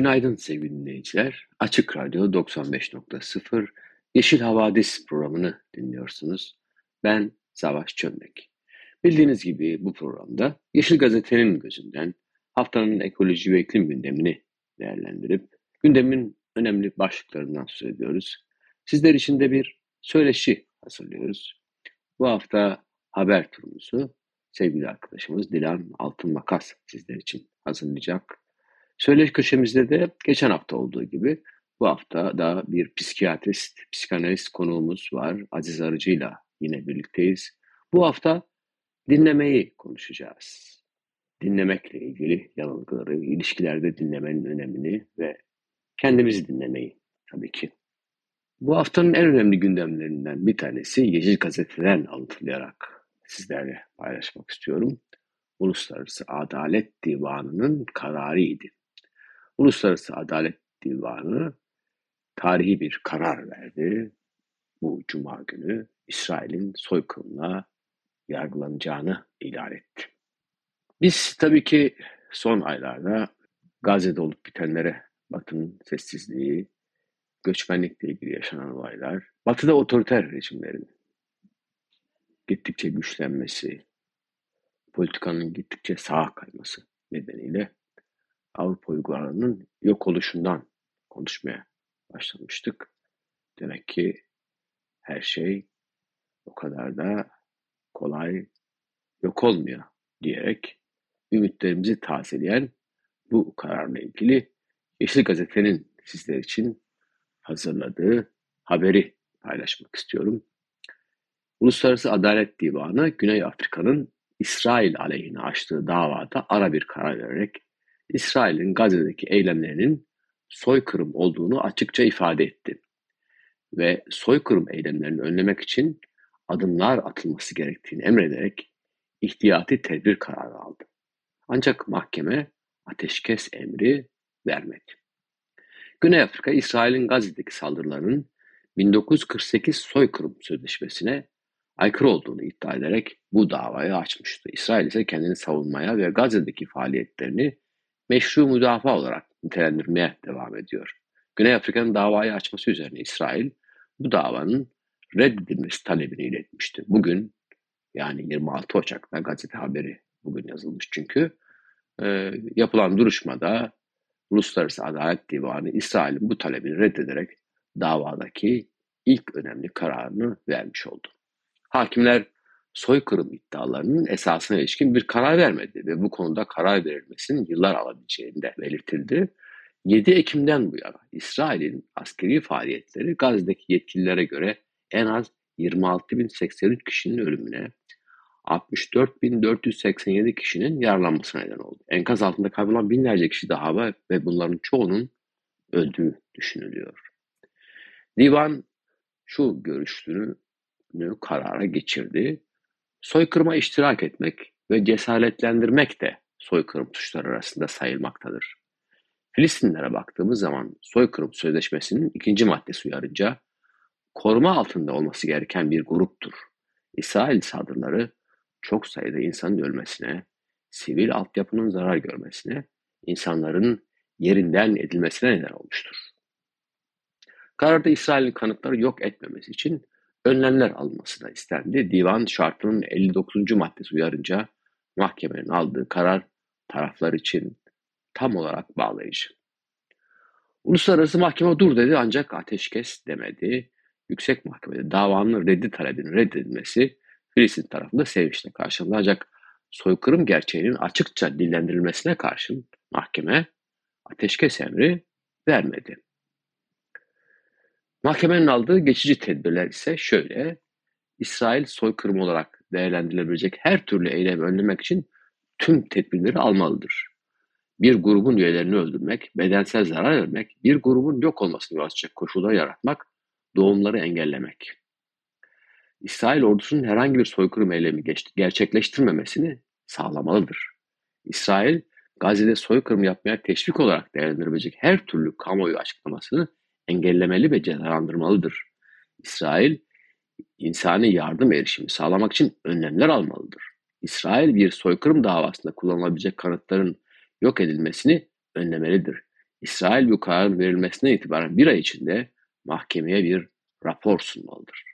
Günaydın sevgili dinleyiciler. Açık Radyo 95.0 Yeşil Havadis programını dinliyorsunuz. Ben Savaş Çömlek. Bildiğiniz gibi bu programda Yeşil Gazete'nin gözünden haftanın ekoloji ve iklim gündemini değerlendirip gündemin önemli başlıklarından söz ediyoruz. Sizler için de bir söyleşi hazırlıyoruz. Bu hafta haber turumuzu sevgili arkadaşımız Dilan Altın Makas sizler için hazırlayacak. Söyleş köşemizde de geçen hafta olduğu gibi bu hafta da bir psikiyatrist, psikanalist konuğumuz var. Aziz Arıcı'yla yine birlikteyiz. Bu hafta dinlemeyi konuşacağız. Dinlemekle ilgili yanılgıları, ilişkilerde dinlemenin önemini ve kendimizi dinlemeyi tabii ki. Bu haftanın en önemli gündemlerinden bir tanesi Yeşil Gazete'den alıntılayarak sizlerle paylaşmak istiyorum. Uluslararası Adalet Divanı'nın kararıydı. Uluslararası Adalet Divanı tarihi bir karar verdi. Bu cuma günü İsrail'in soykırımla yargılanacağını ilan etti. Biz tabii ki son aylarda Gazze'de olup bitenlere Batı'nın sessizliği, göçmenlikle ilgili yaşanan olaylar, Batı'da otoriter rejimlerin gittikçe güçlenmesi, politikanın gittikçe sağa kayması nedeniyle Avrupa uygarlığının yok oluşundan konuşmaya başlamıştık. Demek ki her şey o kadar da kolay yok olmuyor diyerek ümitlerimizi tazeleyen bu kararla ilgili Yeşil Gazete'nin sizler için hazırladığı haberi paylaşmak istiyorum. Uluslararası Adalet Divanı Güney Afrika'nın İsrail aleyhine açtığı davada ara bir karar vererek İsrail'in Gazze'deki eylemlerinin soykırım olduğunu açıkça ifade etti ve soykırım eylemlerini önlemek için adımlar atılması gerektiğini emrederek ihtiyati tedbir kararı aldı. Ancak mahkeme ateşkes emri vermedi. Güney Afrika, İsrail'in Gazze'deki saldırılarının 1948 soykırım sözleşmesine aykırı olduğunu iddia ederek bu davayı açmıştı. İsrail ise kendini savunmaya ve Gazze'deki faaliyetlerini meşru müdafaa olarak nitelendirmeye devam ediyor. Güney Afrika'nın davayı açması üzerine İsrail bu davanın reddedilmesi talebini iletmişti. Bugün yani 26 Ocak'ta gazete haberi bugün yazılmış çünkü e, yapılan duruşmada Uluslararası Adalet Divanı İsrail'in bu talebini reddederek davadaki ilk önemli kararını vermiş oldu. Hakimler soykırım iddialarının esasına ilişkin bir karar vermedi ve bu konuda karar verilmesinin yıllar alabileceğini de belirtildi. 7 Ekim'den bu yana İsrail'in askeri faaliyetleri Gazze'deki yetkililere göre en az 26.083 kişinin ölümüne, 64.487 kişinin yaralanmasına neden oldu. Enkaz altında kaybolan binlerce kişi daha var ve bunların çoğunun öldüğü düşünülüyor. Divan şu görüşünü karara geçirdi. Soykırıma iştirak etmek ve cesaretlendirmek de soykırım suçları arasında sayılmaktadır. Filistinlere baktığımız zaman soykırım sözleşmesinin ikinci maddesi uyarınca koruma altında olması gereken bir gruptur. İsrail saldırıları çok sayıda insanın ölmesine, sivil altyapının zarar görmesine, insanların yerinden edilmesine neden olmuştur. Kararda İsrail'in kanıtları yok etmemesi için önlemler alınması da istendi. Divan şartının 59. maddesi uyarınca mahkemenin aldığı karar taraflar için tam olarak bağlayıcı. Uluslararası mahkeme dur dedi ancak ateşkes demedi. Yüksek mahkemede davanın reddi talebinin reddedilmesi Filistin tarafında sevinçle karşılandı. Ancak soykırım gerçeğinin açıkça dillendirilmesine karşın mahkeme ateşkes emri vermedi. Mahkemenin aldığı geçici tedbirler ise şöyle. İsrail soykırım olarak değerlendirilebilecek her türlü eylemi önlemek için tüm tedbirleri almalıdır. Bir grubun üyelerini öldürmek, bedensel zarar vermek, bir grubun yok olmasını yol açacak koşullar yaratmak, doğumları engellemek. İsrail ordusunun herhangi bir soykırım eylemi gerçekleştirmemesini sağlamalıdır. İsrail, Gazze'de soykırım yapmaya teşvik olarak değerlendirebilecek her türlü kamuoyu açıklamasını engellemeli ve cezalandırmalıdır. İsrail, insani yardım erişimi sağlamak için önlemler almalıdır. İsrail bir soykırım davasında kullanılabilecek kanıtların yok edilmesini önlemelidir. İsrail bu kararın verilmesine itibaren bir ay içinde mahkemeye bir rapor sunmalıdır.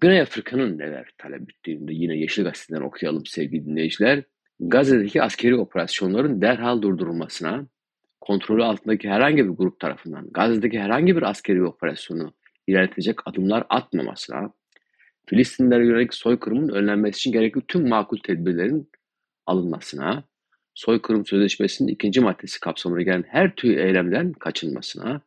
Güney Afrika'nın neler talep ettiğini yine Yeşil Gazete'den okuyalım sevgili dinleyiciler. Gazze'deki askeri operasyonların derhal durdurulmasına, kontrolü altındaki herhangi bir grup tarafından Gazze'deki herhangi bir askeri operasyonu ilerletecek adımlar atmamasına, Filistinlere yönelik soykırımın önlenmesi için gerekli tüm makul tedbirlerin alınmasına, soykırım sözleşmesinin ikinci maddesi kapsamına gelen her tür eylemden kaçınmasına,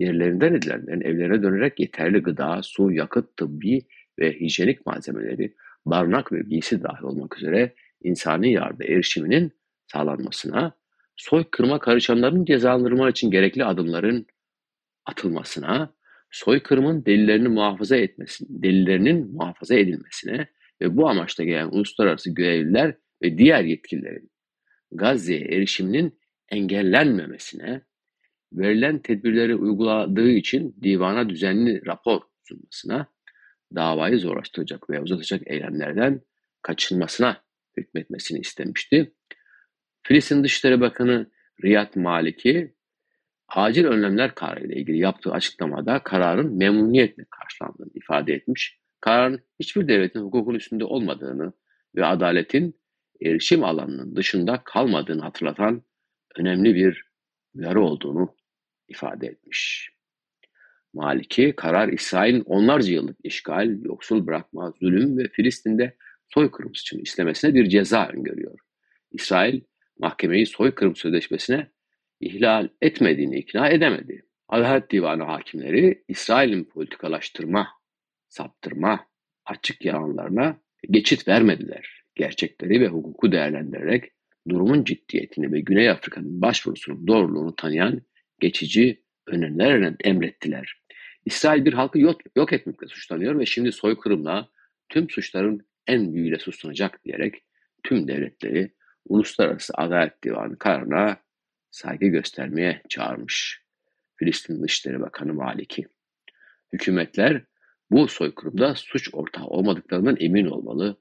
yerlerinden edilenlerin evlerine dönerek yeterli gıda, su, yakıt, tıbbi ve hijyenik malzemeleri, barınak ve giysi dahil olmak üzere insani yardım erişiminin sağlanmasına, soykırıma karışanların cezalandırma için gerekli adımların atılmasına, soykırımın delillerini muhafaza etmesi, delillerinin muhafaza edilmesine ve bu amaçla gelen uluslararası görevliler ve diğer yetkililerin Gazze'ye erişiminin engellenmemesine, verilen tedbirleri uyguladığı için divana düzenli rapor sunmasına, davayı zorlaştıracak veya uzatacak eylemlerden kaçınmasına hükmetmesini istemişti. Filistin Dışişleri Bakanı Riyad Maliki acil önlemler kararı ile ilgili yaptığı açıklamada kararın memnuniyetle karşılandığını ifade etmiş. Kararın hiçbir devletin hukukun üstünde olmadığını ve adaletin erişim alanının dışında kalmadığını hatırlatan önemli bir uyarı olduğunu ifade etmiş. Maliki karar İsrail'in onlarca yıllık işgal, yoksul bırakma, zulüm ve Filistin'de soykırım suçunu işlemesine bir ceza öngörüyor. İsrail mahkemeyi soykırım sözleşmesine ihlal etmediğini ikna edemedi. Adalet Divanı hakimleri İsrail'in politikalaştırma, saptırma, açık yalanlarına geçit vermediler. Gerçekleri ve hukuku değerlendirerek durumun ciddiyetini ve Güney Afrika'nın başvurusunun doğruluğunu tanıyan geçici öneriler emrettiler. İsrail bir halkı yok, yok etmekle suçlanıyor ve şimdi soykırımla tüm suçların en büyüğüyle suçlanacak diyerek tüm devletleri Uluslararası Adalet Divanı kararına saygı göstermeye çağırmış Filistin Dışişleri Bakanı Maliki. Hükümetler bu soykırımda suç ortağı olmadıklarından emin olmalı.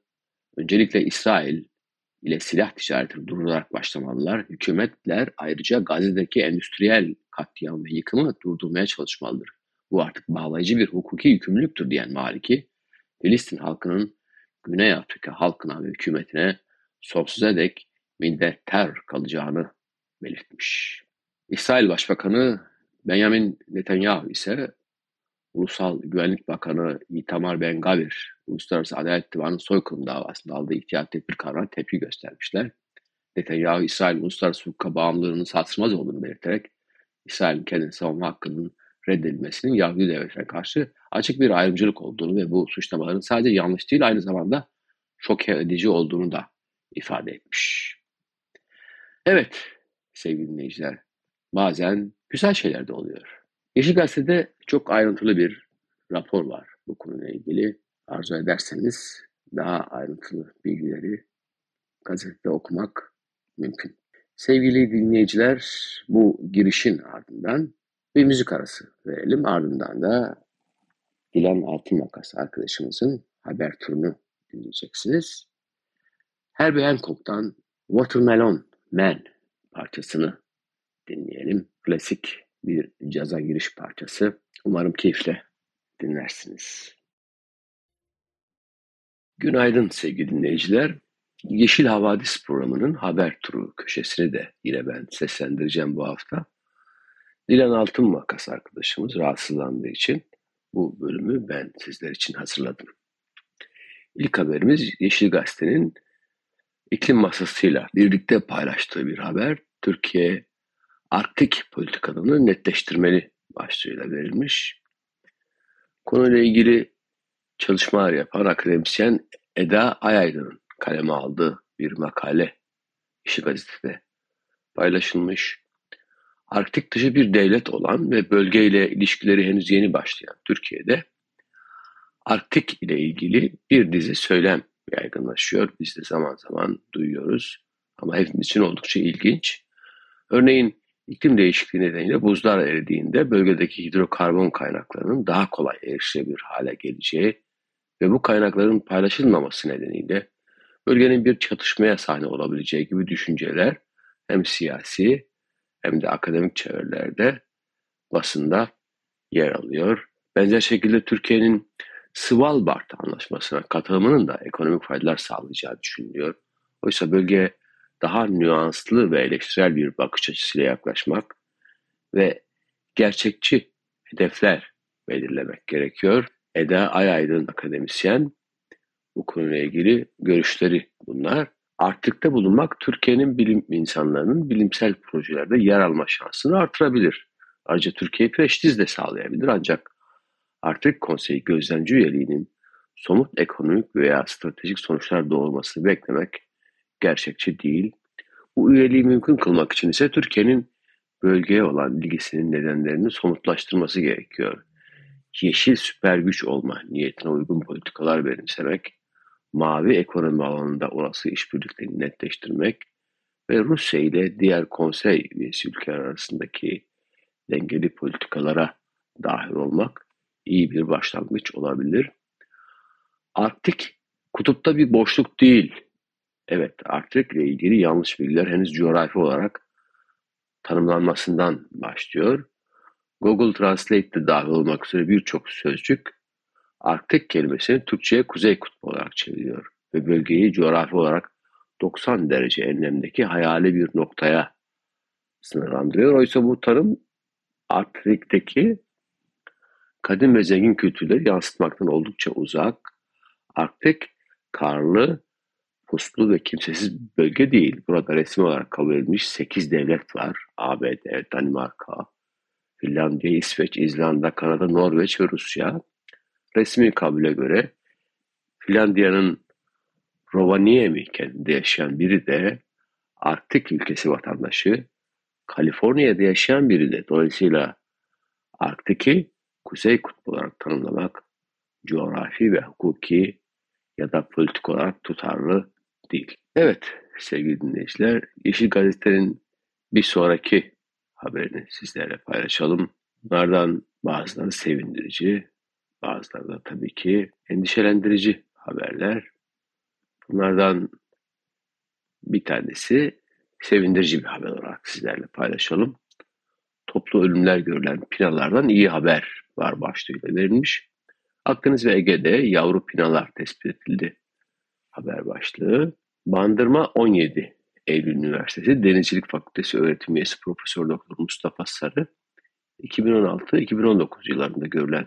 Öncelikle İsrail ile silah ticaretini durdurarak başlamalılar. Hükümetler ayrıca Gazze'deki endüstriyel katliam ve yıkımı durdurmaya çalışmalıdır. Bu artık bağlayıcı bir hukuki yükümlülüktür diyen Maliki, Filistin halkının Güney Afrika halkına ve hükümetine sonsuza dek minnettar kalacağını belirtmiş. İsrail Başbakanı Benjamin Netanyahu ise Ulusal Güvenlik Bakanı Itamar Ben Gavir, Uluslararası Adalet Divanı soykırım davasında aldığı ihtiyat tedbir kararına tepki göstermişler. Netanyahu, İsrail uluslararası hukuka bağımlılığının sarsılmaz olduğunu belirterek, İsrail'in kendini savunma hakkının reddedilmesinin Yahudi devletine karşı açık bir ayrımcılık olduğunu ve bu suçlamaların sadece yanlış değil aynı zamanda şok edici olduğunu da ifade etmiş. Evet, sevgili dinleyiciler. Bazen güzel şeyler de oluyor. Yeşil Gazete'de çok ayrıntılı bir rapor var bu konuyla ilgili. Arzu ederseniz daha ayrıntılı bilgileri gazetede okumak mümkün. Sevgili dinleyiciler bu girişin ardından bir müzik arası verelim. Ardından da Dilan Altınmakas arkadaşımızın haber turunu dinleyeceksiniz. Herbie Hancock'tan Watermelon Man parçasını dinleyelim. Klasik bir caza giriş parçası. Umarım keyifle dinlersiniz. Günaydın sevgili dinleyiciler. Yeşil Havadis programının haber turu köşesini de yine ben seslendireceğim bu hafta. Dilan Altın Makas arkadaşımız rahatsızlandığı için bu bölümü ben sizler için hazırladım. İlk haberimiz Yeşil Gazete'nin iklim masasıyla birlikte paylaştığı bir haber. Türkiye Arktik politikalarını netleştirmeli başlığıyla verilmiş. Konuyla ilgili çalışmalar yapan akademisyen Eda Ayaydın'ın kaleme aldığı bir makale İşi Gazete'de paylaşılmış. Arktik dışı bir devlet olan ve bölgeyle ilişkileri henüz yeni başlayan Türkiye'de Arktik ile ilgili bir dizi söylem yaygınlaşıyor. Biz de zaman zaman duyuyoruz. Ama hepimiz için oldukça ilginç. Örneğin iklim değişikliği nedeniyle buzlar eridiğinde bölgedeki hidrokarbon kaynaklarının daha kolay erişilebilir hale geleceği ve bu kaynakların paylaşılmaması nedeniyle bölgenin bir çatışmaya sahne olabileceği gibi düşünceler hem siyasi hem de akademik çevrelerde basında yer alıyor. Benzer şekilde Türkiye'nin Svalbard anlaşmasına katılımının da ekonomik faydalar sağlayacağı düşünülüyor. Oysa bölge daha nüanslı ve eleştirel bir bakış açısıyla yaklaşmak ve gerçekçi hedefler belirlemek gerekiyor. Eda Ayaydın akademisyen bu konuyla ilgili görüşleri bunlar. Arktik'te bulunmak Türkiye'nin bilim insanlarının bilimsel projelerde yer alma şansını artırabilir. Ayrıca Türkiye prestij de sağlayabilir ancak Arktik Konseyi gözlemci üyeliğinin somut ekonomik veya stratejik sonuçlar doğurmasını beklemek gerçekçi değil. Bu üyeliği mümkün kılmak için ise Türkiye'nin bölgeye olan ilgisinin nedenlerini somutlaştırması gerekiyor. Yeşil süper güç olma niyetine uygun politikalar benimsemek, mavi ekonomi alanında olası işbirliklerini netleştirmek ve Rusya ile diğer konsey üyesi ülkeler arasındaki dengeli politikalara dahil olmak iyi bir başlangıç olabilir. Arktik kutupta bir boşluk değil. Evet, Arktik ile ilgili yanlış bilgiler henüz coğrafi olarak tanımlanmasından başlıyor. Google Translate'de dahil olmak üzere birçok sözcük Arktik kelimesini Türkçe'ye Kuzey Kutbu olarak çeviriyor ve bölgeyi coğrafi olarak 90 derece enlemdeki hayali bir noktaya sınırlandırıyor. Oysa bu tanım Arktik'teki kadim ve zengin kültürleri yansıtmaktan oldukça uzak. Arktik, karlı, puslu ve kimsesiz bölge değil. Burada resmi olarak kabul edilmiş 8 devlet var. ABD, Danimarka, Finlandiya, İsveç, İzlanda, Kanada, Norveç ve Rusya. Resmi kabule göre Finlandiya'nın Rovaniemi kentinde yaşayan biri de Arktik ülkesi vatandaşı, Kaliforniya'da yaşayan biri de dolayısıyla Arktik'i Kuzey Kutbu olarak tanımlamak coğrafi ve hukuki ya da politik olarak tutarlı değil. Evet sevgili dinleyiciler, Yeşil Gazete'nin bir sonraki haberini sizlerle paylaşalım. Bunlardan bazıları sevindirici, bazıları da tabii ki endişelendirici haberler. Bunlardan bir tanesi sevindirici bir haber olarak sizlerle paylaşalım. Toplu ölümler görülen pinalardan iyi haber var başlığıyla verilmiş. Akdeniz ve Ege'de yavru pinalar tespit edildi. Haber başlığı. Bandırma 17 Eylül Üniversitesi Denizcilik Fakültesi öğretim üyesi Profesör Doktor Mustafa Sarı 2016-2019 yıllarında görülen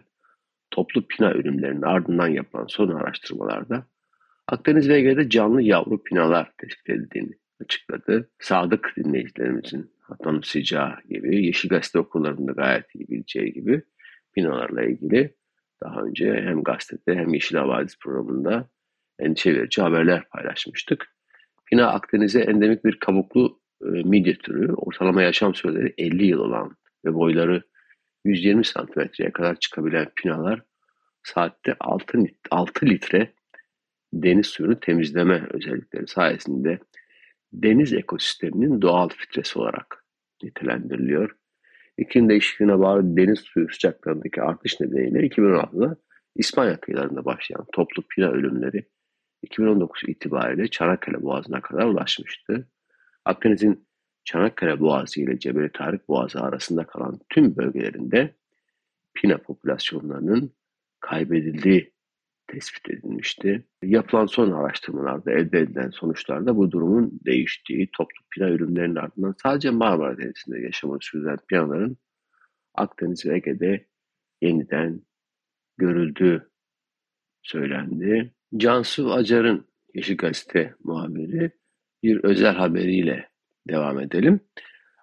toplu pina ölümlerinin ardından yapılan son araştırmalarda Akdeniz ve Ege'de canlı yavru pinalar tespit edildiğini açıkladı. Sadık dinleyicilerimizin tanımsayacağı gibi Yeşil Gazete okullarında gayet iyi bileceği gibi pinalarla ilgili daha önce hem gazetede hem Yeşil Havadis programında endişe verici haberler paylaşmıştık. Pina Akdeniz'e endemik bir kabuklu e, midye türü. Ortalama yaşam süreleri 50 yıl olan ve boyları 120 santimetreye kadar çıkabilen pinalar saatte 6, 6 litre deniz suyunu temizleme özellikleri sayesinde deniz ekosisteminin doğal filtresi olarak nitelendiriliyor. İklim değişikliğine bağlı deniz suyu sıcaklarındaki artış nedeniyle 2016'da İspanya kıyılarında başlayan toplu pina ölümleri 2019 itibariyle Çanakkale Boğazı'na kadar ulaşmıştı. Akdeniz'in Çanakkale Boğazı ile Cebeli Tarık Boğazı arasında kalan tüm bölgelerinde pina popülasyonlarının kaybedildiği tespit edilmişti. Yapılan son araştırmalarda elde edilen sonuçlarda bu durumun değiştiği, toplu pina ürünlerinin ardından sadece Marmara Denizi'nde yaşamını sürdüren pinaların Akdeniz ve Ege'de yeniden görüldüğü söylendi. Cansu Acar'ın Yeşil Gazete muhabiri bir özel haberiyle devam edelim.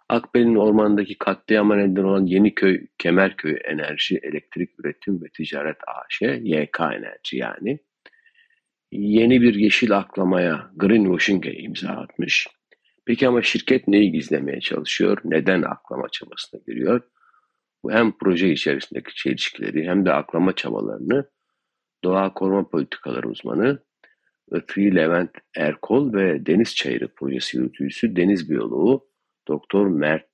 Akbel'in ormandaki katliama neden olan Yeniköy Kemerköy Enerji Elektrik Üretim ve Ticaret AŞ, YK Enerji yani, yeni bir yeşil aklamaya, greenwashing'e imza atmış. Peki ama şirket neyi gizlemeye çalışıyor? Neden aklama çabasına giriyor? Bu hem proje içerisindeki çelişkileri hem de aklama çabalarını doğa koruma politikaları uzmanı Itri Levent Erkol ve Deniz Çayırı projesi yürütücüsü deniz biyoloğu Doktor Mert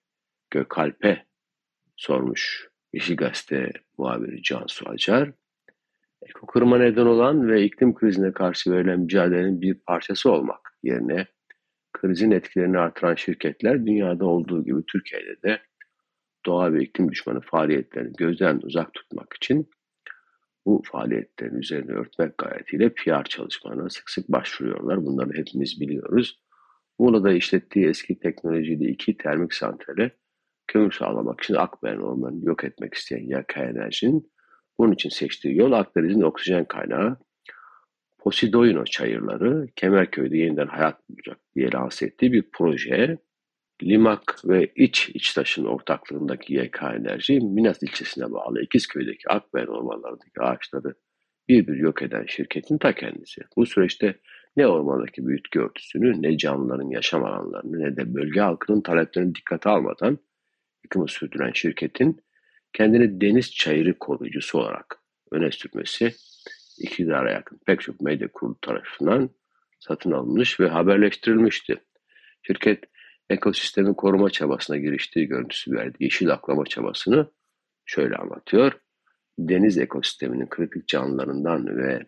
Gökalp'e sormuş Yeşil Gazete muhabiri Cansu Acar. Ekokırıma neden olan ve iklim krizine karşı verilen mücadelenin bir parçası olmak yerine krizin etkilerini artıran şirketler dünyada olduğu gibi Türkiye'de de doğa ve iklim düşmanı faaliyetlerini gözden uzak tutmak için bu faaliyetlerin üzerine örtmek gayetiyle PR çalışmalarına sık sık başvuruyorlar. Bunları hepimiz biliyoruz. Muğla'da işlettiği eski teknolojili iki termik santrale kömür sağlamak için Akbelen ormanını yok etmek isteyen YK Enerji'nin bunun için seçtiği yol Akdeniz'in oksijen kaynağı Posidoino çayırları Kemerköy'de yeniden hayat bulacak diye lanse ettiği bir proje. Limak ve İç İçtaş'ın ortaklığındaki YK Enerji, Minas ilçesine bağlı İkizköy'deki Akbelen ormanlarındaki ağaçları bir bir yok eden şirketin ta kendisi. Bu süreçte ne ormandaki bitki örtüsünü, ne canlıların yaşam alanlarını, ne de bölge halkının taleplerini dikkate almadan yıkımı sürdüren şirketin kendini deniz çayırı koruyucusu olarak öne sürmesi iktidara yakın pek çok medya kurulu tarafından satın alınmış ve haberleştirilmişti. Şirket ekosistemi koruma çabasına giriştiği görüntüsü verdi. Yeşil aklama çabasını şöyle anlatıyor. Deniz ekosisteminin kritik canlılarından ve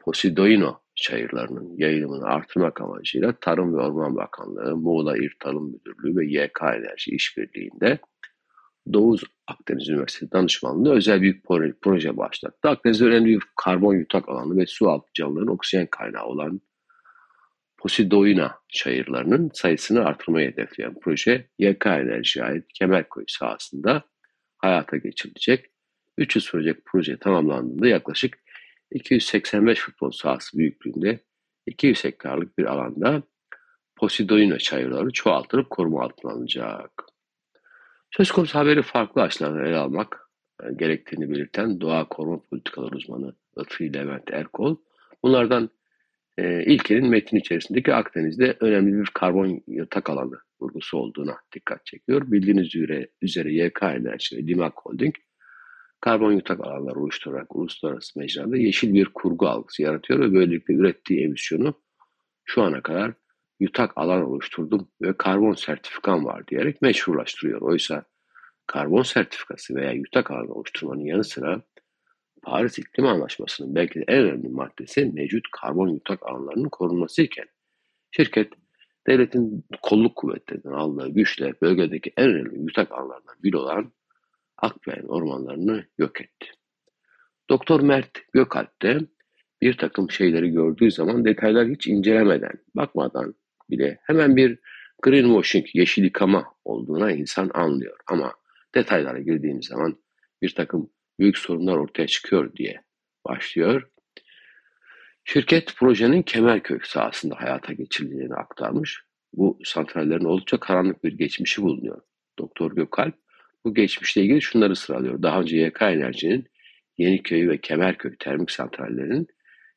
Posidoino çayırlarının yayılımını artırmak amacıyla Tarım ve Orman Bakanlığı, Muğla İl Tarım Müdürlüğü ve YK Enerji işbirliğinde Doğu Akdeniz Üniversitesi danışmanlığı özel bir proje başlattı. Akdeniz'de önemli bir karbon yutak alanı ve su altı canlıların oksijen kaynağı olan Posidoina çayırlarının sayısını artırmayı hedefleyen proje YK Enerji'ye ait Kemerköy sahasında hayata geçirilecek. 3 yıl sürecek proje tamamlandığında yaklaşık 285 futbol sahası büyüklüğünde 200 hektarlık bir alanda Posidoina çayırları çoğaltılıp koruma altına alınacak. Söz konusu haberi farklı açılardan ele almak e, gerektiğini belirten doğa koruma politikaları uzmanı Lütfi Levent Erkol, bunlardan e, ilkinin metin içerisindeki Akdeniz'de önemli bir karbon yatak alanı vurgusu olduğuna dikkat çekiyor. Bildiğiniz üzere, üzere YK Enerji ve Limak Holding karbon yutak alanları oluşturarak uluslararası mecrada yeşil bir kurgu algısı yaratıyor ve böylelikle ürettiği emisyonu şu ana kadar yutak alan oluşturdum ve karbon sertifikam var diyerek meşrulaştırıyor. Oysa karbon sertifikası veya yutak alanı oluşturmanın yanı sıra Paris İklim Anlaşması'nın belki de en önemli maddesi mevcut karbon yutak alanlarının korunması iken şirket devletin kolluk kuvvetlerinden aldığı güçle bölgedeki en önemli yutak alanlarından biri olan Akbelen ormanlarını yok etti. Doktor Mert Gökalp de bir takım şeyleri gördüğü zaman detaylar hiç incelemeden, bakmadan bile hemen bir greenwashing, yeşil yıkama olduğuna insan anlıyor. Ama detaylara girdiğimiz zaman bir takım büyük sorunlar ortaya çıkıyor diye başlıyor. Şirket projenin Kemerköy sahasında hayata geçirildiğini aktarmış. Bu santrallerin oldukça karanlık bir geçmişi bulunuyor. Doktor Gökalp bu geçmişle ilgili şunları sıralıyor. Daha önce YK Enerji'nin Yeniköy ve Kemerköy termik santrallerinin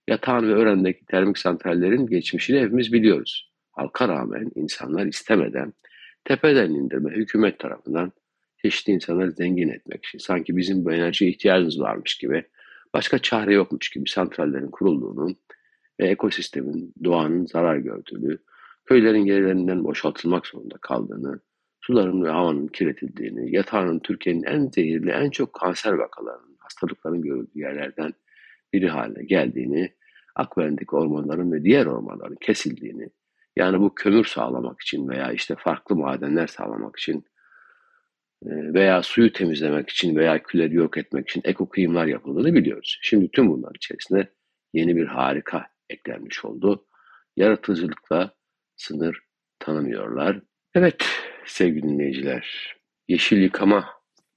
Yatağan ve Ören'deki termik santrallerin geçmişini hepimiz biliyoruz. Halka rağmen insanlar istemeden tepeden indirme hükümet tarafından çeşitli insanları zengin etmek için sanki bizim bu enerjiye ihtiyacımız varmış gibi başka çare yokmuş gibi santrallerin kurulduğunu ve ekosistemin, doğanın zarar gördüğünü, köylerin gerilerinden boşaltılmak zorunda kaldığını, suların ve havanın kirletildiğini, yatağının Türkiye'nin en zehirli, en çok kanser vakalarının, hastalıkların görüldüğü yerlerden biri haline geldiğini, Akbelen'deki ormanların ve diğer ormanların kesildiğini, yani bu kömür sağlamak için veya işte farklı madenler sağlamak için e, veya suyu temizlemek için veya külleri yok etmek için ekokıyımlar yapıldığını biliyoruz. Şimdi tüm bunlar içerisinde yeni bir harika eklenmiş oldu. Yaratıcılıkla sınır tanımıyorlar. Evet sevgili dinleyiciler, yeşil yıkama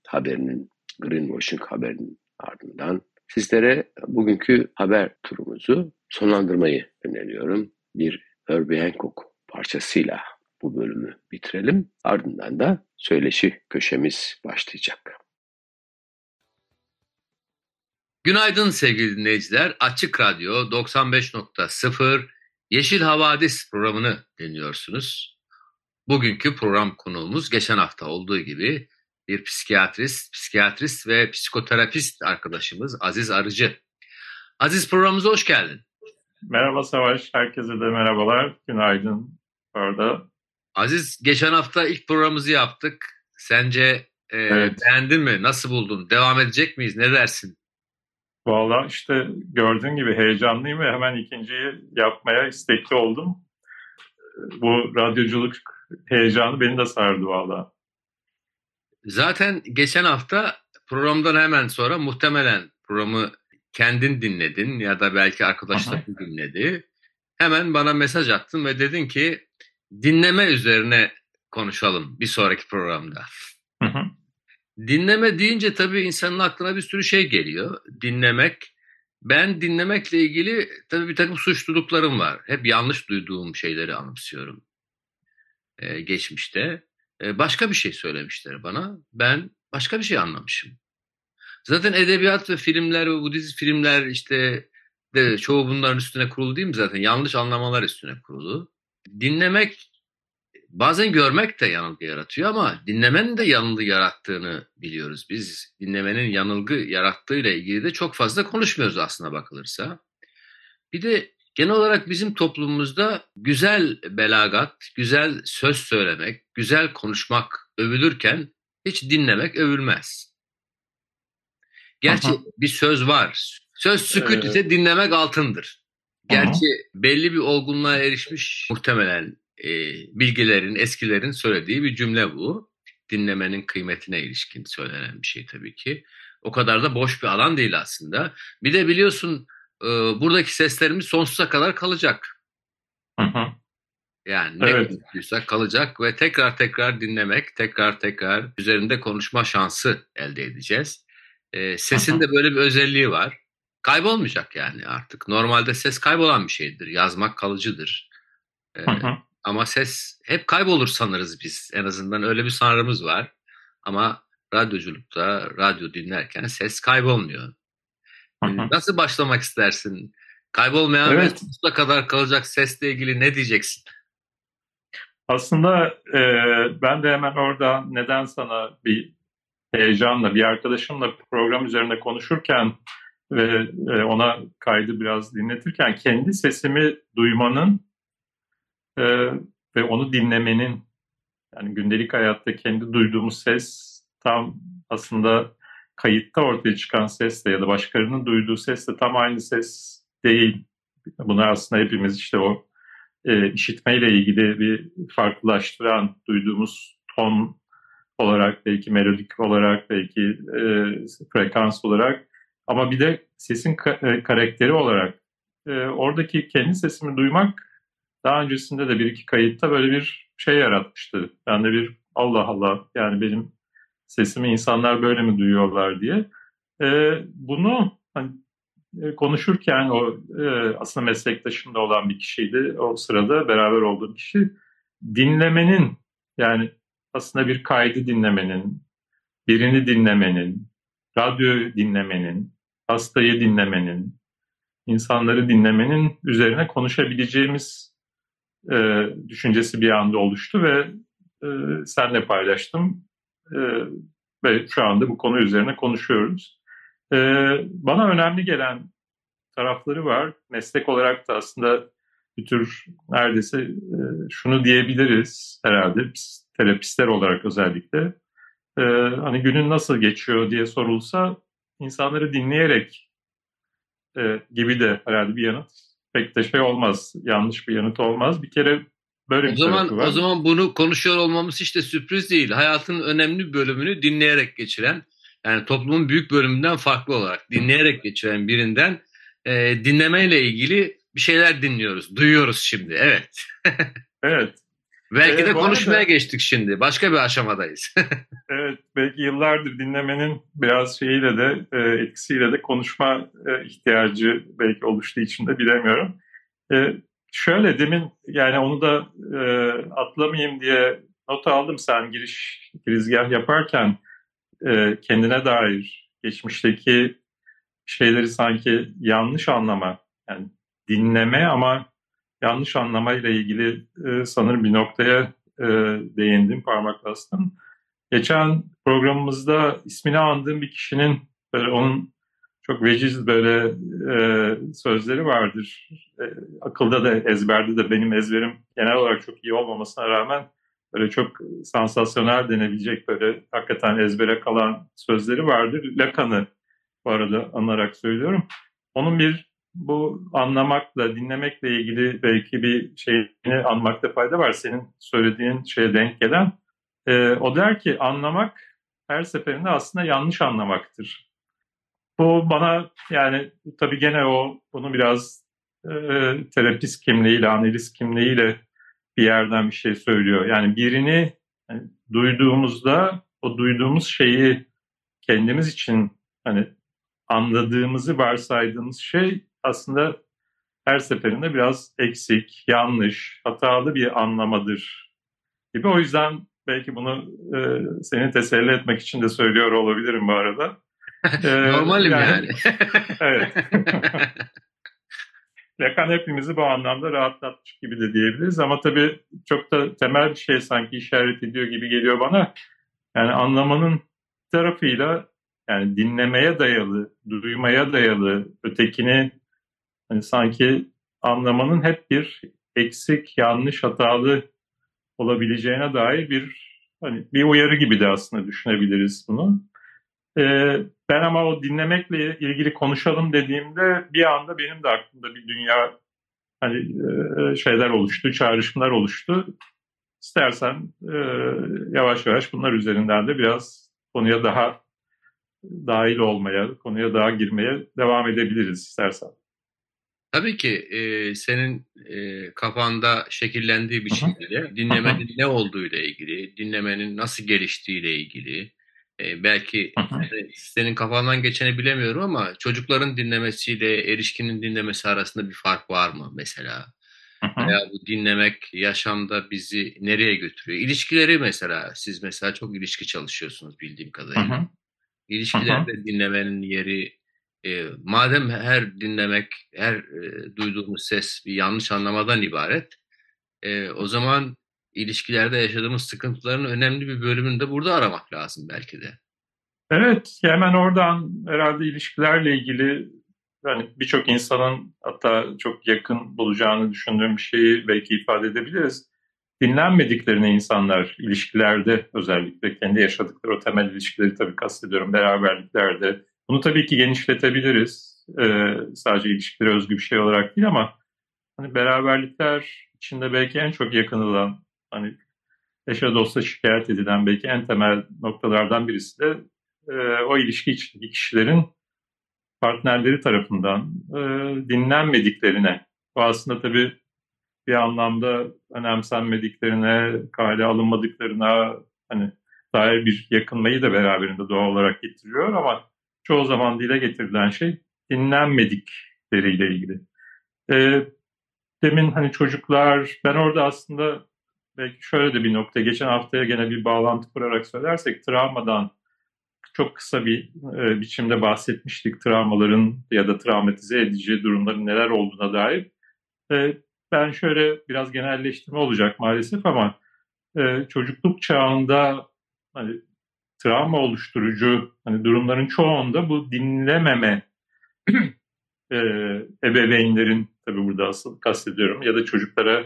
haberinin, greenwashing haberinin ardından sizlere bugünkü haber turumuzu sonlandırmayı öneriyorum. Bir Herbie Hancock parçasıyla bu bölümü bitirelim. Ardından da söyleşi köşemiz başlayacak. Günaydın sevgili dinleyiciler. Açık Radyo 95.0 Yeşil Havadis programını dinliyorsunuz. Bugünkü program konuğumuz geçen hafta olduğu gibi bir psikiyatrist, psikiyatrist ve psikoterapist arkadaşımız Aziz Arıcı. Aziz programımıza hoş geldin. Merhaba Savaş, herkese de merhabalar. Günaydın orada. Aziz, geçen hafta ilk programımızı yaptık. Sence e, evet. beğendin mi? Nasıl buldun? Devam edecek miyiz? Ne dersin? Valla işte gördüğün gibi heyecanlıyım ve hemen ikinciyi yapmaya istekli oldum. Bu radyoculuk heyecanı beni de sardı valla. Zaten geçen hafta programdan hemen sonra muhtemelen programı kendin dinledin ya da belki arkadaşlar dinledi. Hemen bana mesaj attın ve dedin ki dinleme üzerine konuşalım bir sonraki programda. Hı hı. Dinleme deyince tabii insanın aklına bir sürü şey geliyor. Dinlemek. Ben dinlemekle ilgili tabii bir takım suçluluklarım var. Hep yanlış duyduğum şeyleri anımsıyorum. Ee, geçmişte. Ee, başka bir şey söylemişler bana. Ben başka bir şey anlamışım. Zaten edebiyat ve filmler ve bu dizi filmler işte de çoğu bunların üstüne kurulu değil mi zaten? Yanlış anlamalar üstüne kurulu. Dinlemek bazen görmek de yanılgı yaratıyor ama dinlemenin de yanılgı yarattığını biliyoruz. Biz dinlemenin yanılgı yarattığıyla ilgili de çok fazla konuşmuyoruz aslına bakılırsa. Bir de genel olarak bizim toplumumuzda güzel belagat, güzel söz söylemek, güzel konuşmak övülürken hiç dinlemek övülmez. Gerçi Aha. bir söz var. Söz sükut ise dinlemek altındır. Gerçi Aha. belli bir olgunluğa erişmiş muhtemelen e, bilgilerin, eskilerin söylediği bir cümle bu. Dinlemenin kıymetine ilişkin söylenen bir şey tabii ki. O kadar da boş bir alan değil aslında. Bir de biliyorsun e, buradaki seslerimiz sonsuza kadar kalacak. Hı hı. Yani ne evet. konuştuysak kalacak ve tekrar tekrar dinlemek, tekrar tekrar üzerinde konuşma şansı elde edeceğiz. E, sesin de böyle bir özelliği var. Kaybolmayacak yani artık. Normalde ses kaybolan bir şeydir. Yazmak kalıcıdır. E, ama ses hep kaybolur sanırız biz. En azından öyle bir sanrımız var. Ama radyoculukta, radyo dinlerken ses kaybolmuyor. Nasıl başlamak istersin? Kaybolmayan evet. ve sonsuza kadar kalacak sesle ilgili ne diyeceksin? Aslında e, ben de hemen orada neden sana bir heyecanla, bir arkadaşımla program üzerinde konuşurken ve e, ona kaydı biraz dinletirken kendi sesimi duymanın e, ve onu dinlemenin yani gündelik hayatta kendi duyduğumuz ses tam aslında kayıtta ortaya çıkan sesle ya da başkalarının duyduğu sesle tam aynı ses değil. Bunlar aslında hepimiz işte o e, işitmeyle ilgili bir farklılaştıran duyduğumuz ton olarak belki melodik olarak belki e, frekans olarak ama bir de sesin ka- e, karakteri olarak e, oradaki kendi sesimi duymak daha öncesinde de bir iki kayıtta böyle bir şey yaratmıştı. Ben de bir Allah Allah yani benim sesimi insanlar böyle mi duyuyorlar diye. E, bunu hani, e, konuşurken o e, aslında meslektaşımda olan bir kişiydi. O sırada beraber olduğum kişi dinlemenin yani aslında bir kaydı dinlemenin, birini dinlemenin, radyo dinlemenin, hastayı dinlemenin, insanları dinlemenin üzerine konuşabileceğimiz e, düşüncesi bir anda oluştu ve e, senle paylaştım e, ve şu anda bu konu üzerine konuşuyoruz. E, bana önemli gelen tarafları var. Meslek olarak da aslında bir tür neredeyse e, şunu diyebiliriz herhalde biz terapistler olarak özellikle. E, hani günün nasıl geçiyor diye sorulsa insanları dinleyerek e, gibi de herhalde bir yanıt pek de şey olmaz. Yanlış bir yanıt olmaz. Bir kere böyle o bir zaman var. O zaman bunu konuşuyor olmamız hiç de sürpriz değil. Hayatın önemli bölümünü dinleyerek geçiren yani toplumun büyük bölümünden farklı olarak dinleyerek geçiren birinden e, dinlemeyle ilgili bir şeyler dinliyoruz. Duyuyoruz şimdi. Evet. evet. Belki evet, de konuşmaya arada, geçtik şimdi. Başka bir aşamadayız. evet. Belki yıllardır dinlemenin biraz şeyiyle de e, etkisiyle de konuşma e, ihtiyacı belki oluştuğu için de bilemiyorum. E, şöyle demin yani onu da e, atlamayayım diye not aldım sen giriş girizgah yaparken e, kendine dair geçmişteki şeyleri sanki yanlış anlama yani dinleme ama yanlış anlamayla ilgili e, sanırım bir noktaya e, değindim, parmak bastım. Geçen programımızda ismini andığım bir kişinin böyle onun çok veciz böyle e, sözleri vardır. E, akılda da ezberde de benim ezberim genel olarak çok iyi olmamasına rağmen böyle çok sansasyonel denebilecek böyle hakikaten ezbere kalan sözleri vardır. Lacan'ı bu arada anarak söylüyorum. Onun bir bu anlamakla, dinlemekle ilgili belki bir şeyini anmakta fayda var. Senin söylediğin şeye denk gelen. E, o der ki anlamak her seferinde aslında yanlış anlamaktır. Bu bana yani tabii gene o bunu biraz e, terapist kimliğiyle, analist kimliğiyle bir yerden bir şey söylüyor. Yani birini yani duyduğumuzda o duyduğumuz şeyi kendimiz için hani anladığımızı varsaydığımız şey aslında her seferinde biraz eksik, yanlış, hatalı bir anlamadır gibi. O yüzden belki bunu e, seni teselli etmek için de söylüyor olabilirim bu arada. Ee, Normalim yani. yani. evet. Lacan hepimizi bu anlamda rahatlatmış gibi de diyebiliriz ama tabii çok da temel bir şey sanki işaret ediyor gibi geliyor bana. Yani anlamanın tarafıyla yani dinlemeye dayalı, duymaya dayalı, ötekini hani sanki anlamanın hep bir eksik, yanlış, hatalı olabileceğine dair bir hani bir uyarı gibi de aslında düşünebiliriz bunu. Ee, ben ama o dinlemekle ilgili konuşalım dediğimde bir anda benim de aklımda bir dünya hani e, şeyler oluştu, çağrışımlar oluştu. İstersen e, yavaş yavaş bunlar üzerinden de biraz konuya daha dahil olmaya, konuya daha girmeye devam edebiliriz istersen. Tabii ki e, senin e, kafanda şekillendiği bir şekilde dinlemenin ne olduğu ile ilgili, dinlemenin nasıl geliştiği ile ilgili, e, belki senin kafandan geçeni bilemiyorum ama çocukların dinlemesiyle erişkinin dinlemesi arasında bir fark var mı mesela? Veya bu dinlemek yaşamda bizi nereye götürüyor? İlişkileri mesela, siz mesela çok ilişki çalışıyorsunuz bildiğim kadarıyla. İlişkilerde dinlemenin yeri, e, madem her dinlemek, her e, duyduğumuz ses bir yanlış anlamadan ibaret, e, o zaman ilişkilerde yaşadığımız sıkıntıların önemli bir bölümünü de burada aramak lazım belki de. Evet, hemen oradan herhalde ilişkilerle ilgili yani birçok insanın hatta çok yakın bulacağını düşündüğüm bir şeyi belki ifade edebiliriz. Dinlenmediklerini insanlar ilişkilerde özellikle kendi yaşadıkları o temel ilişkileri tabii kastediyorum beraberliklerde. Bunu tabii ki genişletebiliriz. Ee, sadece ilişkilere özgü bir şey olarak değil ama hani beraberlikler içinde belki en çok yakın olan hani eşe dosta şikayet edilen belki en temel noktalardan birisi de e, o ilişki içindeki kişilerin partnerleri tarafından e, dinlenmediklerine. Bu aslında tabii bir anlamda önemsenmediklerine, kale alınmadıklarına hani dair bir yakınmayı da beraberinde doğal olarak getiriyor ama çoğu zaman dile getirilen şey dinlenmedikleriyle ilgili. E, demin hani çocuklar, ben orada aslında belki şöyle de bir nokta, geçen haftaya gene bir bağlantı kurarak söylersek travmadan çok kısa bir e, biçimde bahsetmiştik travmaların ya da travmatize edici durumların neler olduğuna dair. E, ben şöyle biraz genelleştirme olacak maalesef ama e, çocukluk çağında hani travma oluşturucu hani durumların çoğunda bu dinlememe e, ebeveynlerin tabii burada asıl kastediyorum ya da çocuklara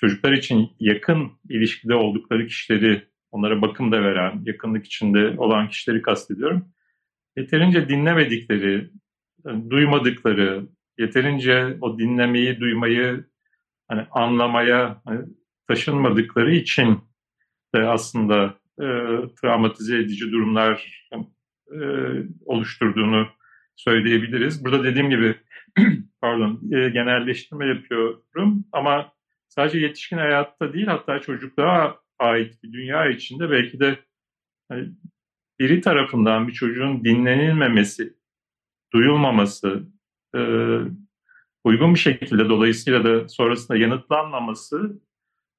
çocuklar için yakın ilişkide oldukları kişileri onlara bakım da veren, yakınlık içinde olan kişileri kastediyorum. Yeterince dinlemedikleri, duymadıkları, yeterince o dinlemeyi, duymayı hani anlamaya hani taşınmadıkları için de aslında e, travmatize edici durumlar e, oluşturduğunu söyleyebiliriz. Burada dediğim gibi pardon e, genelleştirme yapıyorum ama sadece yetişkin hayatta değil hatta çocukluğa ait bir dünya içinde belki de hani biri tarafından bir çocuğun dinlenilmemesi, duyulmaması, e, uygun bir şekilde dolayısıyla da sonrasında yanıtlanmaması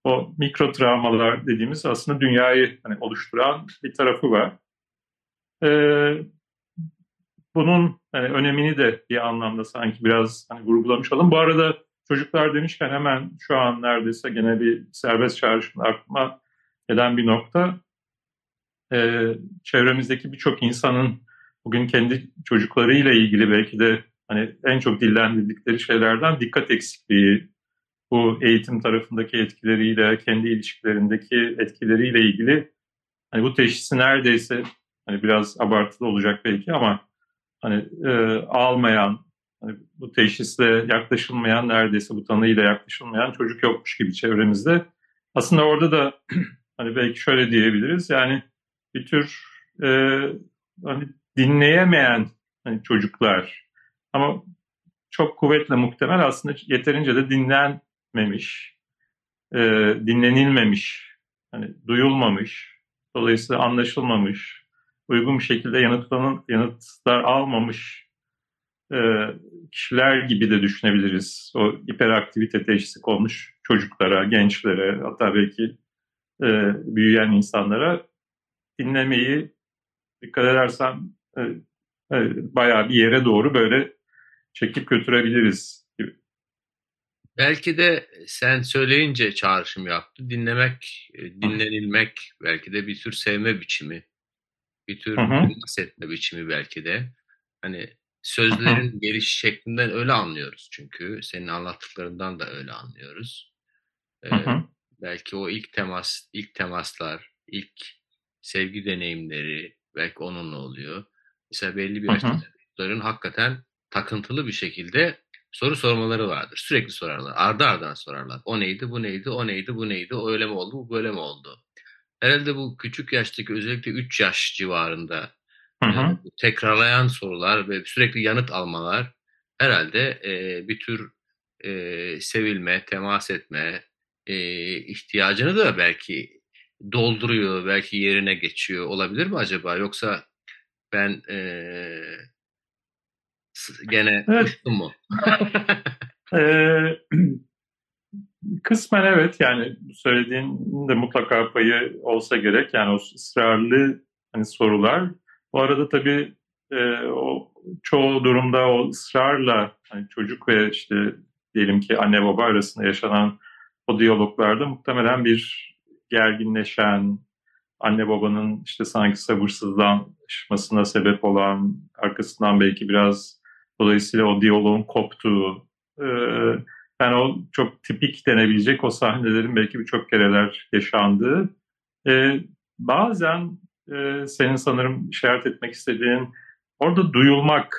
o mikro travmalar dediğimiz aslında dünyayı hani oluşturan bir tarafı var. Ee, bunun hani önemini de bir anlamda sanki biraz hani vurgulamış olalım. Bu arada çocuklar demişken hemen şu an neredeyse gene bir serbest çağrışımda aklıma gelen bir nokta. E, çevremizdeki birçok insanın bugün kendi çocuklarıyla ilgili belki de hani en çok dillendirdikleri şeylerden dikkat eksikliği, bu eğitim tarafındaki etkileriyle, kendi ilişkilerindeki etkileriyle ilgili hani bu teşhisi neredeyse hani biraz abartılı olacak belki ama hani e, almayan, hani bu teşhisle yaklaşılmayan, neredeyse bu tanıyla yaklaşılmayan çocuk yokmuş gibi çevremizde. Aslında orada da hani belki şöyle diyebiliriz yani bir tür e, hani dinleyemeyen hani çocuklar ama çok kuvvetle muhtemel aslında yeterince de dinlenmemiş, e, dinlenilmemiş, hani duyulmamış, dolayısıyla anlaşılmamış, uygun bir şekilde yanıtlanan, yanıtlar almamış e, kişiler gibi de düşünebiliriz. O hiperaktivite teşhisi konmuş çocuklara, gençlere, hatta belki e, büyüyen insanlara dinlemeyi dikkat edersen e, e, bayağı bir yere doğru böyle çekip götürebiliriz gibi. Belki de sen söyleyince çağrışım yaptı. Dinlemek, e, dinlenilmek belki de bir tür sevme biçimi. Bir tür hissetme biçimi belki de. Hani sözlerin geliş şeklinden öyle anlıyoruz çünkü. Senin anlattıklarından da öyle anlıyoruz. Ee, belki o ilk temas, ilk temaslar, ilk sevgi deneyimleri belki onunla oluyor. Mesela belli bir yaşta hakikaten takıntılı bir şekilde soru sormaları vardır. Sürekli sorarlar. Ardı ardına sorarlar. O neydi, bu neydi, o neydi, bu neydi, o öyle mi oldu, bu böyle mi oldu? Herhalde bu küçük yaştaki özellikle 3 yaş civarında hı hı. Tekrarlayan sorular ve sürekli yanıt almalar herhalde e, bir tür e, sevilme, temas etme e, ihtiyacını da belki dolduruyor, belki yerine geçiyor olabilir mi acaba? Yoksa ben e, gene evet. uçtum mu? ee, kısmen evet yani söylediğin de mutlaka payı olsa gerek. Yani o ısrarlı hani sorular. Bu arada tabii e, o çoğu durumda o ısrarla hani çocuk ve işte diyelim ki anne baba arasında yaşanan o diyaloglarda muhtemelen bir gerginleşen, anne babanın işte sanki sabırsızlanmasına sebep olan, arkasından belki biraz dolayısıyla o diyaloğun koptuğu, e, yani o çok tipik denebilecek o sahnelerin belki birçok kereler yaşandığı. E, bazen e, senin sanırım işaret etmek istediğin orada duyulmak,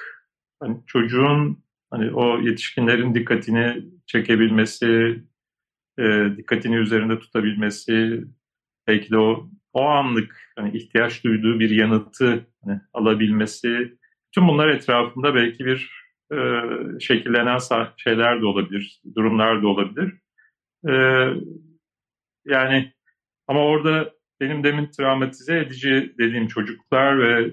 hani çocuğun hani o yetişkinlerin dikkatini çekebilmesi, e, dikkatini üzerinde tutabilmesi, belki de o o anlık hani ihtiyaç duyduğu bir yanıtı hani, alabilmesi, tüm bunlar etrafında belki bir e, şekillenen şeyler de olabilir, durumlar da olabilir. E, yani ama orada benim demin travmatize edici dediğim çocuklar ve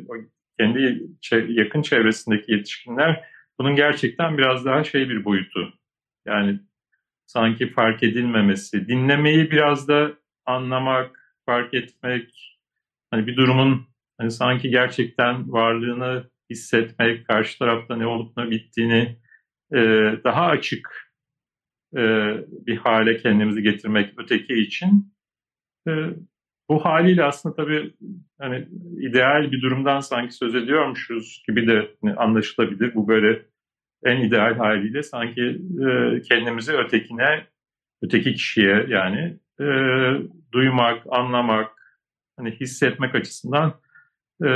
kendi yakın çevresindeki yetişkinler bunun gerçekten biraz daha şey bir boyutu. Yani sanki fark edilmemesi, dinlemeyi biraz da anlamak, fark etmek, hani bir durumun hani sanki gerçekten varlığını hissetmek, karşı tarafta ne olup ne bittiğini e, daha açık e, bir hale kendimizi getirmek öteki için e, bu haliyle aslında tabii hani ideal bir durumdan sanki söz ediyormuşuz gibi de hani anlaşılabilir. Bu böyle en ideal haliyle sanki e, kendimizi ötekine, öteki kişiye yani e, duymak, anlamak, hani hissetmek açısından e,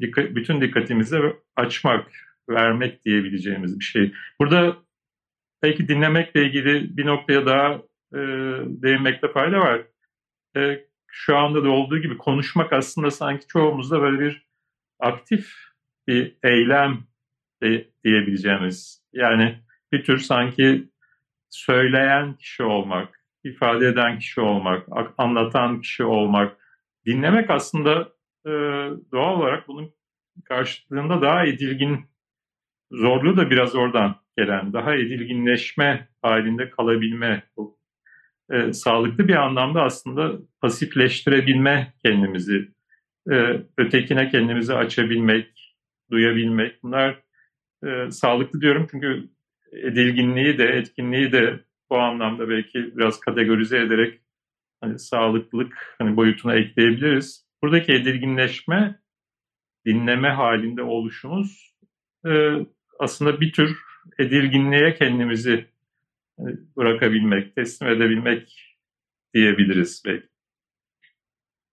dikkat, bütün dikkatimizi açmak, vermek diyebileceğimiz bir şey. Burada belki dinlemekle ilgili bir noktaya daha e, değinmekte fayda var. E, şu anda da olduğu gibi konuşmak aslında sanki çoğumuzda böyle bir aktif bir eylem de, diyebileceğimiz. Yani bir tür sanki söyleyen kişi olmak, ifade eden kişi olmak, anlatan kişi olmak, dinlemek aslında e, doğal olarak bunun karşılığında daha edilgin, zorluğu da biraz oradan gelen, daha edilginleşme halinde kalabilme, bu, e, sağlıklı bir anlamda aslında pasifleştirebilme kendimizi, e, ötekine kendimizi açabilmek, duyabilmek bunlar e, sağlıklı diyorum çünkü edilginliği de etkinliği de bu anlamda belki biraz kategorize ederek hani sağlıklılık hani boyutuna ekleyebiliriz. Buradaki edilginleşme dinleme halinde oluşumuz e, aslında bir tür edilginliğe kendimizi bırakabilmek, teslim edebilmek diyebiliriz belki.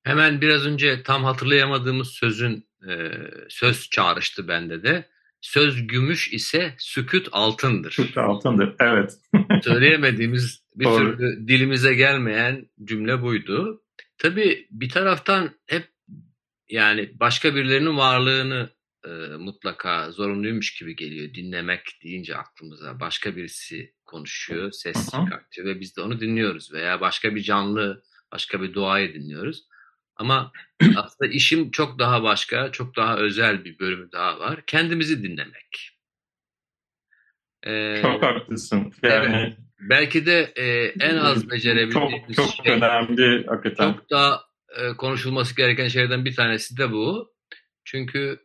Hemen biraz önce tam hatırlayamadığımız sözün e, söz çağrıştı bende de. Söz gümüş ise sükut altındır. Sükut altındır, evet. Söyleyemediğimiz bir Doğru. türlü dilimize gelmeyen cümle buydu. Tabii bir taraftan hep yani başka birilerinin varlığını e, mutlaka zorunluymuş gibi geliyor. Dinlemek deyince aklımıza başka birisi konuşuyor, ses çıkartıyor ve biz de onu dinliyoruz veya başka bir canlı, başka bir doğayı dinliyoruz. Ama aslında işim çok daha başka, çok daha özel bir bölümü daha var. Kendimizi dinlemek. Ee, çok haklısın. Yani evet. belki de e, en az becerebildiğimiz çok, çok şey, önemli hakikaten. Çok daha e, konuşulması gereken şeylerden bir tanesi de bu. Çünkü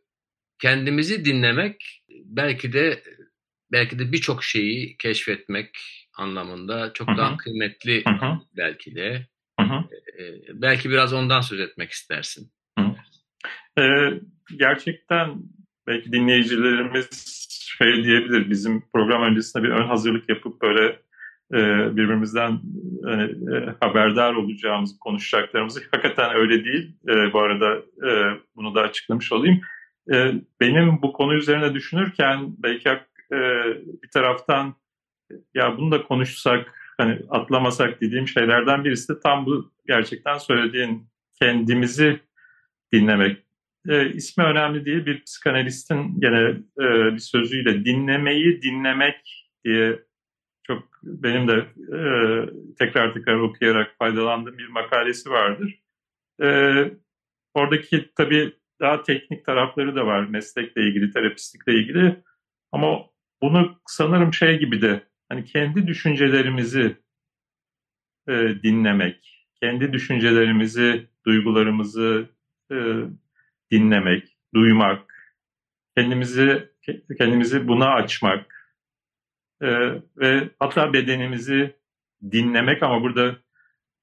kendimizi dinlemek belki de belki de birçok şeyi keşfetmek anlamında çok Hı-hı. daha kıymetli Hı-hı. belki de. Hı-hı. Ee, belki biraz ondan söz etmek istersin. Ee, gerçekten belki dinleyicilerimiz şey diyebilir bizim program öncesinde bir ön hazırlık yapıp böyle e, birbirimizden hani, e, haberdar olacağımız konuşacaklarımızı hakikaten öyle değil. E, bu arada e, bunu da açıklamış olayım. E, benim bu konu üzerine düşünürken belki e, bir taraftan ya bunu da konuşsak hani atlamasak dediğim şeylerden birisi de tam bu gerçekten söylediğin kendimizi dinlemek. E, ismi önemli değil bir psikanalistin gene e, bir sözüyle dinlemeyi dinlemek diye çok benim de e, tekrar tekrar okuyarak faydalandığım bir makalesi vardır. E, oradaki tabii daha teknik tarafları da var meslekle ilgili, terapistlikle ilgili. Ama bunu sanırım şey gibi de hani kendi düşüncelerimizi e, dinlemek, kendi düşüncelerimizi, duygularımızı e, dinlemek, duymak, kendimizi kendimizi buna açmak e, ve hatta bedenimizi dinlemek ama burada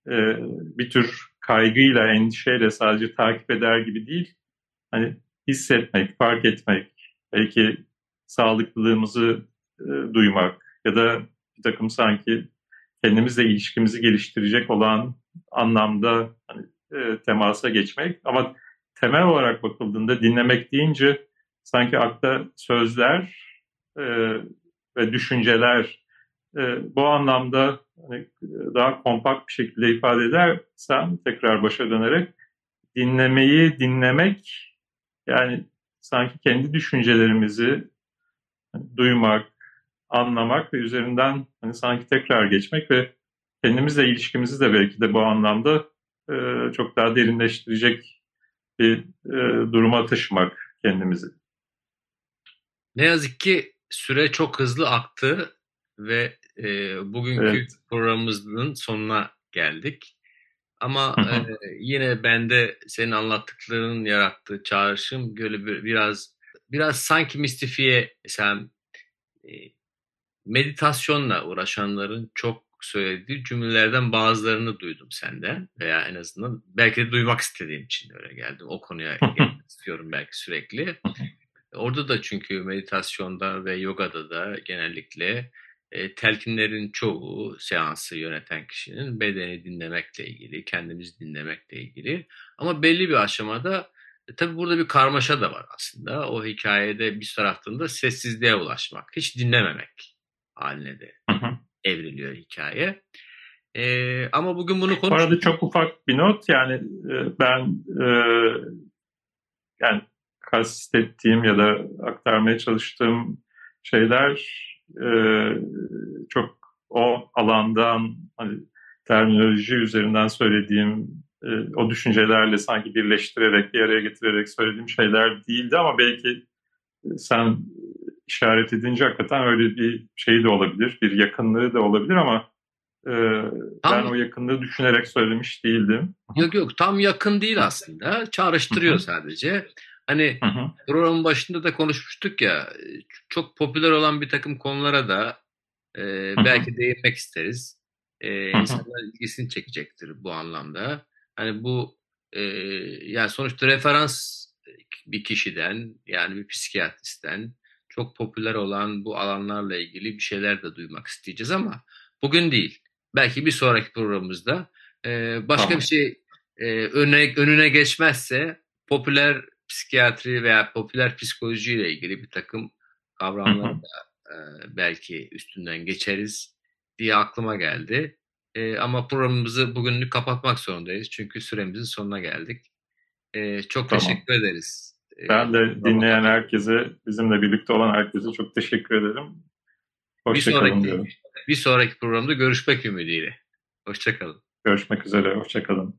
e, bir tür kaygıyla, endişeyle sadece takip eder gibi değil, hani hissetmek, fark etmek, belki sağlıklılığımızı e, duymak ya da bir takım sanki kendimizle ilişkimizi geliştirecek olan anlamda hani, e, temasa geçmek. Ama temel olarak bakıldığında dinlemek deyince sanki akla sözler e, ve düşünceler e, bu anlamda hani, daha kompakt bir şekilde ifade edersem tekrar başa dönerek dinlemeyi dinlemek yani sanki kendi düşüncelerimizi duymak, anlamak ve üzerinden hani sanki tekrar geçmek ve kendimizle ilişkimizi de belki de bu anlamda e, çok daha derinleştirecek bir e, duruma taşımak kendimizi. Ne yazık ki süre çok hızlı aktı ve e, bugünkü evet. programımızın sonuna geldik. Ama e, yine bende senin anlattıklarının yarattığı çağrışım böyle bir, biraz biraz sanki mistifiye sen e, meditasyonla uğraşanların çok söylediği cümlelerden bazılarını duydum senden veya en azından belki de duymak istediğim için öyle geldim. O konuya istiyorum belki sürekli. Orada da çünkü meditasyonda ve yogada da genellikle e, telkinlerin çoğu seansı yöneten kişinin bedeni dinlemekle ilgili, kendimizi dinlemekle ilgili. Ama belli bir aşamada e, tabii burada bir karmaşa da var aslında. O hikayede bir taraftan da sessizliğe ulaşmak, hiç dinlememek haline de evriliyor hikaye. E, ama bugün bunu konuştuk. Bu arada çok ufak bir not yani e, ben e, yani kastettiğim ya da aktarmaya çalıştığım şeyler e, çok o alandan hani, terminoloji üzerinden söylediğim e, o düşüncelerle sanki birleştirerek bir araya getirerek söylediğim şeyler değildi ama belki sen işaret edince hakikaten öyle bir şey de olabilir, bir yakınlığı da olabilir ama e, ben o yakınlığı düşünerek söylemiş değildim. Yok yok tam yakın değil aslında. Çağrıştırıyor sadece. Hani hı hı. programın başında da konuşmuştuk ya çok popüler olan bir takım konulara da e, belki hı hı. değinmek isteriz. E, insanlar ilgisini çekecektir bu anlamda. Hani bu e, yani sonuçta referans bir kişiden yani bir psikiyatristten çok popüler olan bu alanlarla ilgili bir şeyler de duymak isteyeceğiz ama bugün değil. Belki bir sonraki programımızda e, başka tamam. bir şey e, önüne, önüne geçmezse popüler psikiyatri veya popüler psikoloji ile ilgili bir takım kavramları da e, belki üstünden geçeriz diye aklıma geldi. E, ama programımızı bugünlük kapatmak zorundayız çünkü süremizin sonuna geldik. E, çok tamam. teşekkür ederiz. Ben de dinleyen herkese, bizimle birlikte olan herkese çok teşekkür ederim. Hoşçakalın diyorum. Bir sonraki programda görüşmek ümidiyle. Hoşçakalın. Görüşmek üzere, hoşçakalın.